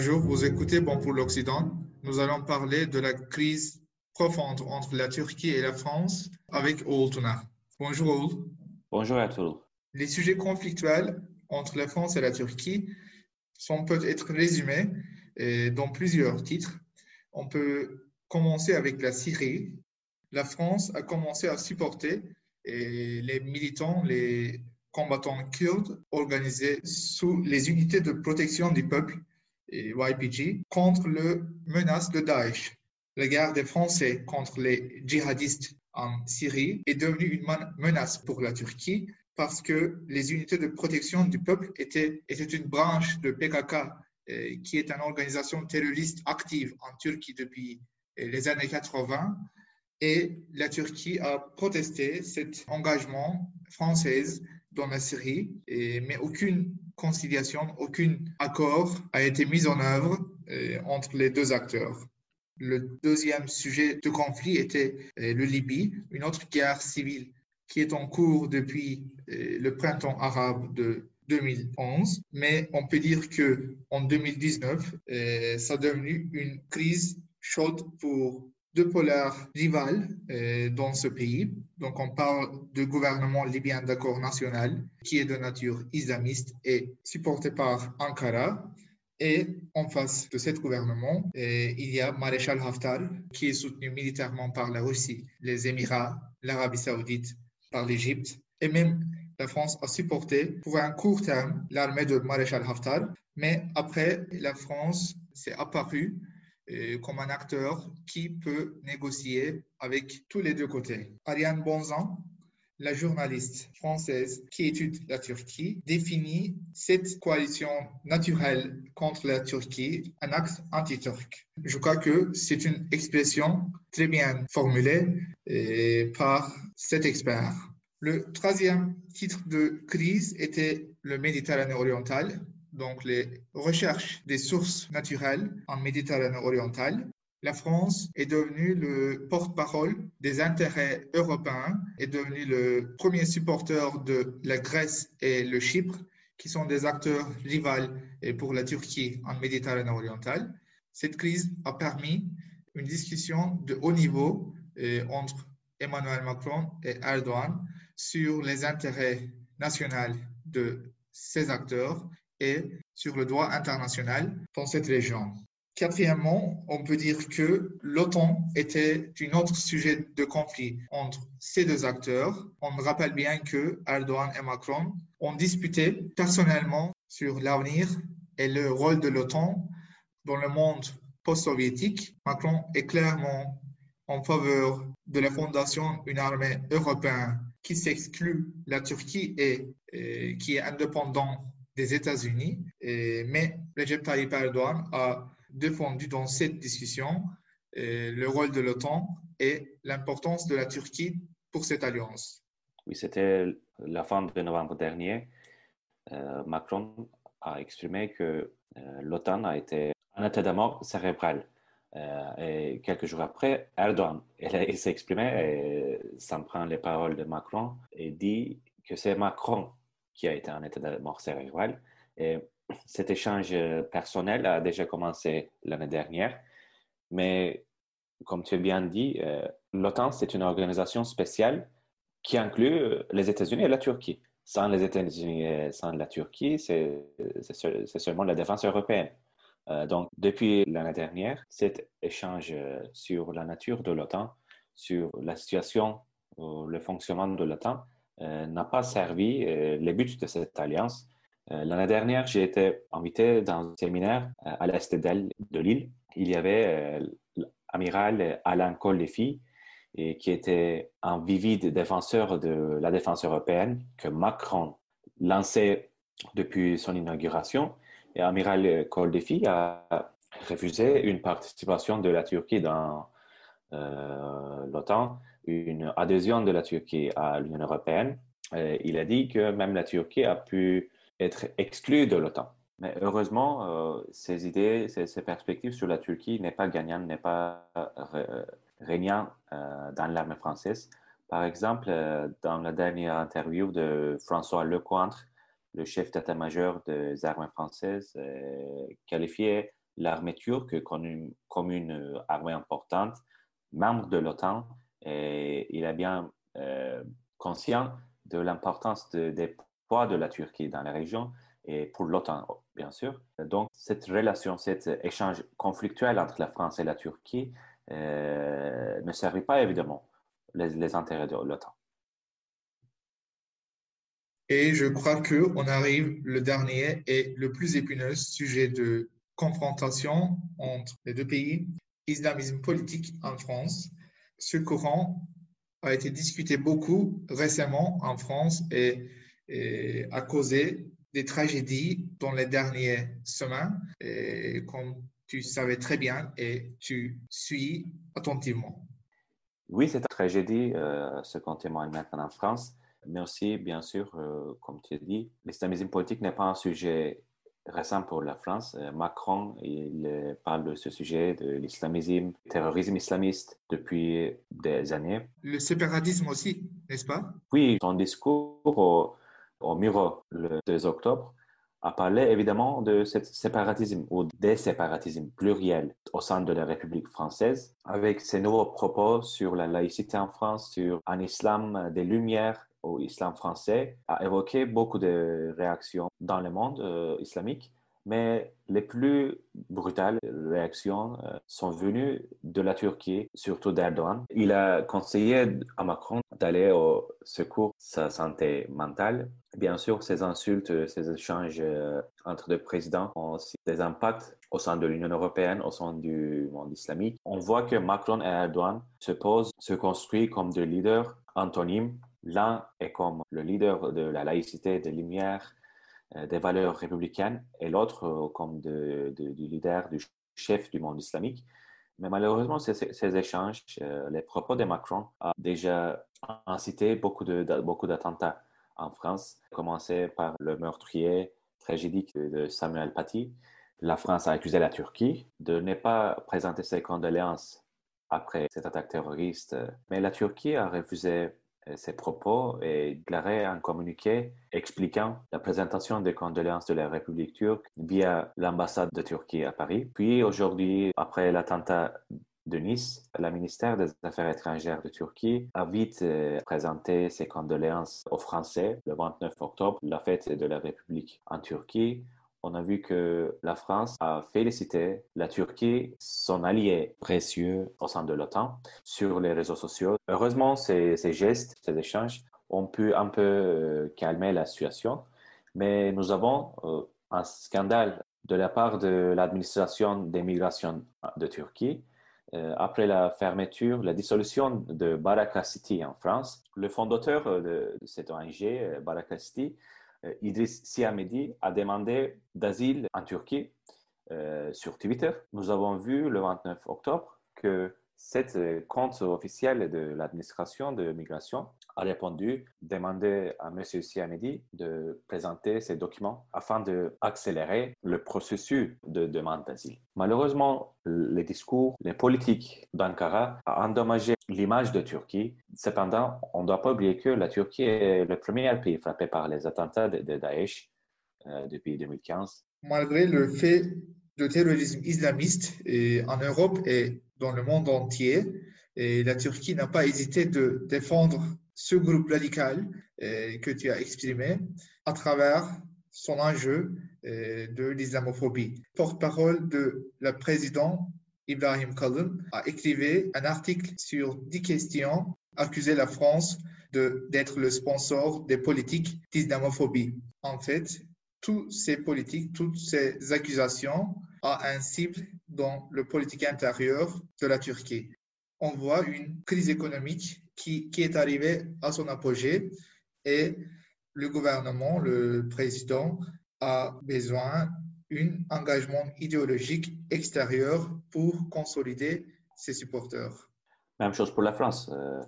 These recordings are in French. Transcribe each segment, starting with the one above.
Bonjour, vous écoutez Bon pour l'Occident. Nous allons parler de la crise profonde entre la Turquie et la France avec Oğul Tuna. Bonjour Oğul. Bonjour à tous. Les sujets conflictuels entre la France et la Turquie sont peut-être résumés euh, dans plusieurs titres. On peut commencer avec la Syrie. La France a commencé à supporter euh, les militants, les combattants kurdes organisés sous les unités de protection du peuple, YPG, contre le menace de Daesh. La guerre des Français contre les djihadistes en Syrie est devenue une menace pour la Turquie parce que les unités de protection du peuple étaient, étaient une branche de PKK euh, qui est une organisation terroriste active en Turquie depuis euh, les années 80 et la Turquie a protesté cet engagement français dans la Syrie, mais aucune conciliation, aucun accord a été mis en œuvre euh, entre les deux acteurs. Le deuxième sujet de conflit était euh, le Libye, une autre guerre civile qui est en cours depuis euh, le printemps arabe de 2011, mais on peut dire que en 2019, ça a devenu une crise chaude pour deux polaires rivales euh, dans ce pays. Donc, on parle du gouvernement libyen d'accord national qui est de nature islamiste et supporté par Ankara. Et en face de ce gouvernement, euh, il y a Maréchal Haftar qui est soutenu militairement par la Russie, les Émirats, l'Arabie saoudite, par l'Égypte. Et même la France a supporté pour un court terme l'armée de Maréchal Haftar. Mais après, la France s'est apparue comme un acteur qui peut négocier avec tous les deux côtés. Ariane Bonzan, la journaliste française qui étudie la Turquie, définit cette coalition naturelle contre la Turquie un axe anti-turc. Je crois que c'est une expression très bien formulée euh, par cet expert. Le troisième titre de crise était le Méditerranée orientale donc les recherches des sources naturelles en Méditerranée orientale. La France est devenue le porte-parole des intérêts européens, est devenue le premier supporter de la Grèce et le Chypre, qui sont des acteurs rivaux pour la Turquie en Méditerranée orientale. Cette crise a permis une discussion de haut niveau entre Emmanuel Macron et Erdogan sur les intérêts nationaux de ces acteurs et sur le droit international dans cette région. Quatrièmement, on peut dire que l'OTAN était un autre sujet de conflit entre ces deux acteurs. On rappelle bien que Erdogan et Macron ont disputé personnellement sur l'avenir et le rôle de l'OTAN dans le monde post-soviétique. Macron est clairement en faveur de la fondation d'une armée européenne qui s'exclut la Turquie et, et qui est indépendante des États-Unis, mais Recep Tayyip Erdogan a défendu dans cette discussion le rôle de l'OTAN et l'importance de la Turquie pour cette alliance. Oui, c'était la fin de novembre dernier. Euh, Macron a exprimé que euh, l'OTAN a été un état de cérébral. Euh, et quelques jours après, Erdogan, il, s'est exprimé, et s'en prend les paroles de Macron, et dit que c'est Macron qui a été en état de mort cérébrale. Et cet échange personnel a déjà commencé l'année dernière, mais comme tu as bien dit, euh, l'OTAN, c'est une organisation spéciale qui inclut euh, les États-Unis et la Turquie. Sans les États-Unis et sans la Turquie, c'est seulement la défense européenne. Euh, donc, depuis l'année dernière, cet échange sur la nature de l'OTAN, sur la situation, le fonctionnement de l'OTAN, euh, n'a pas servi euh, les buts de cette alliance. Euh, l'année dernière, j'ai été invité dans un séminaire à l'est de l'île. Il y avait l'amiral Alain Collefi, qui était un vivide défenseur de la défense européenne que Macron lançait depuis son inauguration. Et amiral Collefi a refusé une participation de la Turquie dans l'OTAN une adhésion de la Turquie à l'Union européenne. Euh, il a dit que même la Turquie a pu être exclue de l'OTAN. Mais heureusement, euh, ces idées, ces, perspectives sur la Turquie n'est pas gagnant, n'est pas euh, régnant dans l'armée française. Par exemple, dans la dernière interview de François Lecointre, le chef d'état-major des armées françaises, qualifiait l'armée turque comme une armée importante, membre de l'OTAN, et il est bien conscient de l'importance des poids de la Turquie dans la région et pour l'OTAN, bien sûr. Donc, cette relation, cet échange conflictuel entre la France et la Turquie euh, ne servait pas évidemment les, intérêts de l'OTAN. Et je crois qu'on arrive le dernier et le plus épineux sujet de confrontation entre les deux pays, islamisme politique en France. Ce courant a été discuté beaucoup récemment en France et, a causé des tragédies dans les dernières semaines, comme tu savais très bien et tu suis attentivement. Oui, c'est une tragédie, euh, ce qu'on témoigne maintenant en France, mais aussi, bien sûr, euh, comme tu as dit, l'islamisme politique n'est pas un sujet récent pour la France. Euh, Macron, il parle de ce sujet, de l'islamisme, terrorisme islamiste depuis des années. Le séparatisme aussi, n'est-ce pas? Oui, son discours au, au Miro le 2 octobre a parlé évidemment de ce séparatisme ou des séparatismes pluriels au sein de la République française, avec ses nouveaux propos sur la laïcité en France, sur un islam des Lumières au islam français, a évoqué beaucoup de réactions dans le monde euh, islamique mais les plus brutales réactions euh, sont venues de la Turquie, surtout d'Erdogan. Il a conseillé à Macron d'aller au secours de sa santé mentale. Bien sûr, ces insultes, ces échanges euh, entre deux présidents ont aussi des impacts au sein de l'Union européenne, au sein du monde islamique. On voit que Macron et Erdogan se posent, se construisent comme des leaders antonymes. L'un est comme le leader de la laïcité, des Lumières, euh, des valeurs républicaines et l'autre euh, comme du leader, du chef du monde islamique. Mais malheureusement, ces, échanges, euh, les propos de Macron ont déjà incité beaucoup d'attentats beaucoup en France, commencé par le meurtrier tragédique de Samuel Paty. La France a accusé la Turquie de ne pas présenter ses condoléances après cette attaque terroriste, mais la Turquie a refusé ses propos et déclaré un communiqué expliquant la présentation des condoléances de la République turque via l'ambassade de Turquie à Paris. Puis aujourd'hui, après l'attentat de Nice, le ministère des Affaires étrangères de Turquie a vite euh, présenté ses condoléances aux Français le 29 octobre, la fête de la République en Turquie on a vu que la France a félicité la Turquie, son allié précieux au sein de l'OTAN, sur les réseaux sociaux. Heureusement, ces, gestes, ces échanges ont pu un peu euh, calmer la situation, mais nous avons euh, un scandale de la part de l'administration des migrations de Turquie. Euh, après la fermeture, la dissolution de Baraka City en France, le fondateur de, cette ONG, Baraka City, Idriss Siamedi a demandé d'asile en Turquie euh, sur Twitter. Nous avons vu le 29 octobre que cette euh, compte officiel de l'administration de migration a répondu, demandé à M. Siamedi de présenter ses documents afin d'accélérer le processus de demande d'asile. Malheureusement, les discours, les politiques d'Ankara ont endommagé l'image de Turquie. Cependant, on ne doit pas oublier que la Turquie est le premier pays frappé par les attentats de, Daesh euh, depuis 2015. Malgré le fait de terrorisme islamiste en Europe et dans le monde entier, et la Turquie n'a pas hésité de défendre ce groupe radical euh, que tu as exprimé à travers son enjeu euh, de l'islamophobie. Porte-parole de la présidente Ibrahim Kalın a écrit un article sur 10 questions accusait la France d'être le sponsor des politiques d'islamophobie. En fait, toutes ces politiques, toutes ces accusations ont un cible dans le politique intérieur de la Turquie. On voit une crise économique qui, qui est arrivée à son apogée et le gouvernement, le président, a besoin d'un engagement idéologique extérieur pour consolider ses supporters. Même chose pour la France, euh,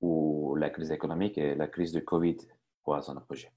où la crise économique et la crise de Covid voient son apogée.